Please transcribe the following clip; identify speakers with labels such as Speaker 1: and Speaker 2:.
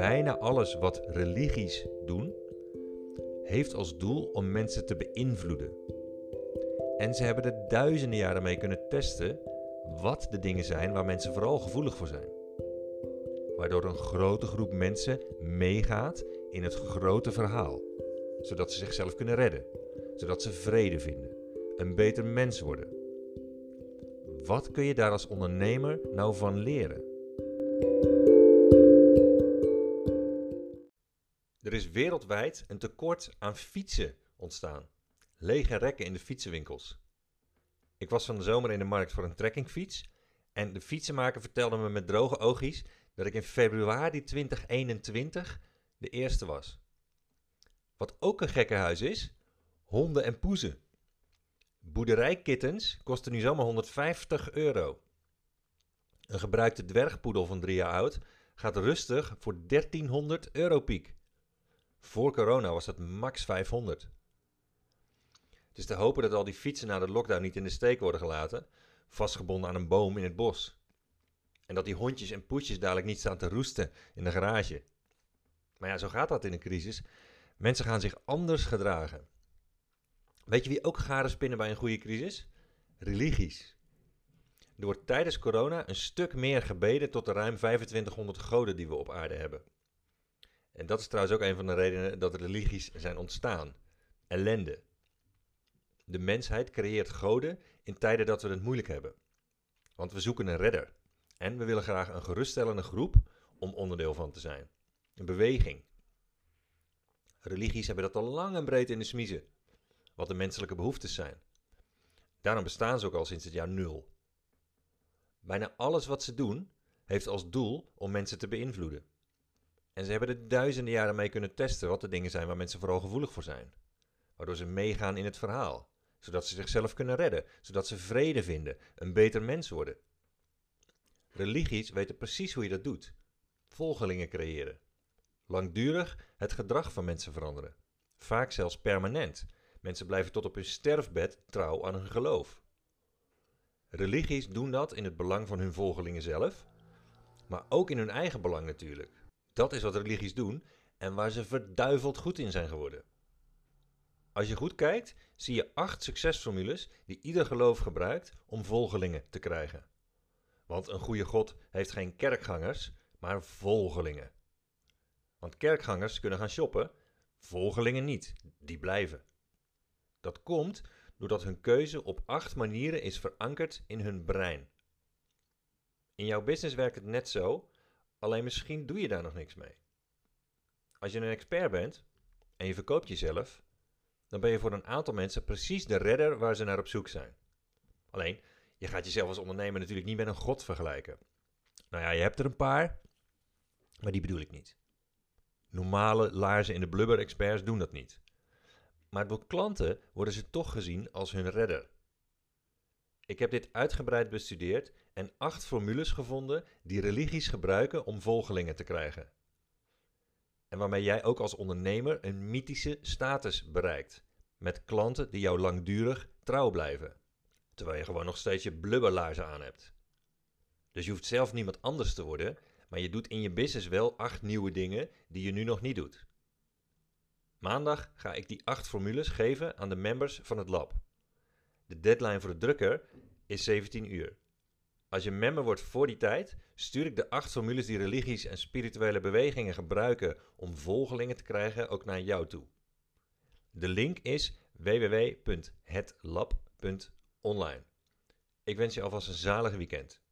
Speaker 1: Bijna alles wat religies doen, heeft als doel om mensen te beïnvloeden. En ze hebben er duizenden jaren mee kunnen testen wat de dingen zijn waar mensen vooral gevoelig voor zijn. Waardoor een grote groep mensen meegaat in het grote verhaal, zodat ze zichzelf kunnen redden, zodat ze vrede vinden, een beter mens worden. Wat kun je daar als ondernemer nou van leren? Er is wereldwijd een tekort aan fietsen ontstaan. Lege rekken in de fietsenwinkels. Ik was van de zomer in de markt voor een trekkingfiets. En de fietsenmaker vertelde me met droge oogjes dat ik in februari 2021 de eerste was. Wat ook een gekkenhuis is, honden en poezen. Boerderijkittens kosten nu zomaar 150 euro. Een gebruikte dwergpoedel van drie jaar oud gaat rustig voor 1300 euro piek. Voor corona was het max 500. Het is te hopen dat al die fietsen na de lockdown niet in de steek worden gelaten, vastgebonden aan een boom in het bos. En dat die hondjes en poesjes dadelijk niet staan te roesten in de garage. Maar ja, zo gaat dat in een crisis. Mensen gaan zich anders gedragen. Weet je wie ook garen spinnen bij een goede crisis? Religies. Er wordt tijdens corona een stuk meer gebeden tot de ruim 2500 goden die we op aarde hebben. En dat is trouwens ook een van de redenen dat religies zijn ontstaan. Ellende. De mensheid creëert goden in tijden dat we het moeilijk hebben. Want we zoeken een redder. En we willen graag een geruststellende groep om onderdeel van te zijn. Een beweging. Religies hebben dat al lang en breed in de smiezen. Wat de menselijke behoeftes zijn. Daarom bestaan ze ook al sinds het jaar nul. Bijna alles wat ze doen heeft als doel om mensen te beïnvloeden. En ze hebben er duizenden jaren mee kunnen testen wat de dingen zijn waar mensen vooral gevoelig voor zijn. Waardoor ze meegaan in het verhaal, zodat ze zichzelf kunnen redden, zodat ze vrede vinden, een beter mens worden. Religies weten precies hoe je dat doet. Volgelingen creëren. Langdurig het gedrag van mensen veranderen. Vaak zelfs permanent. Mensen blijven tot op hun sterfbed trouw aan hun geloof. Religies doen dat in het belang van hun volgelingen zelf, maar ook in hun eigen belang natuurlijk. Dat is wat religies doen en waar ze verduiveld goed in zijn geworden. Als je goed kijkt, zie je acht succesformules die ieder geloof gebruikt om volgelingen te krijgen. Want een goede God heeft geen kerkgangers, maar volgelingen. Want kerkgangers kunnen gaan shoppen, volgelingen niet, die blijven. Dat komt doordat hun keuze op acht manieren is verankerd in hun brein. In jouw business werkt het net zo, alleen misschien doe je daar nog niks mee. Als je een expert bent en je verkoopt jezelf, dan ben je voor een aantal mensen precies de redder waar ze naar op zoek zijn. Alleen, je gaat jezelf als ondernemer natuurlijk niet met een god vergelijken. Nou ja, je hebt er een paar, maar die bedoel ik niet. Normale laarzen in de blubber-experts doen dat niet. Maar door klanten worden ze toch gezien als hun redder. Ik heb dit uitgebreid bestudeerd en acht formules gevonden die religies gebruiken om volgelingen te krijgen. En waarmee jij ook als ondernemer een mythische status bereikt. Met klanten die jou langdurig trouw blijven. Terwijl je gewoon nog steeds je blubberlaarzen aan hebt. Dus je hoeft zelf niemand anders te worden, maar je doet in je business wel acht nieuwe dingen die je nu nog niet doet. Maandag ga ik die acht formules geven aan de members van het lab. De deadline voor de drukker is 17 uur. Als je member wordt voor die tijd, stuur ik de acht formules die religies en spirituele bewegingen gebruiken om volgelingen te krijgen ook naar jou toe. De link is www.hetlab.online. Ik wens je alvast een zalig weekend.